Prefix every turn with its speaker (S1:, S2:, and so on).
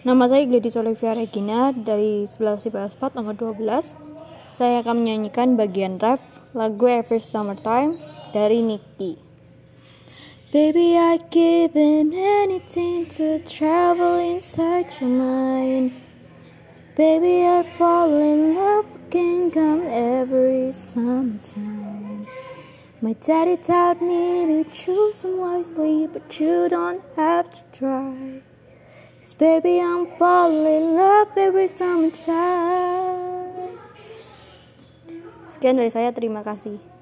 S1: Nama saya Gladys Olivia Regina dari 11 11 4 nomor 12. Saya akan menyanyikan bagian rap lagu Every Summertime dari Nicky. Baby, I given anything to travel in such a mind. Baby, I fall in love can come every summertime. My daddy taught me to choose wisely, but you don't have to try. Cause baby, I'm falling in love every summertime. Sekian dari saya, terima kasih.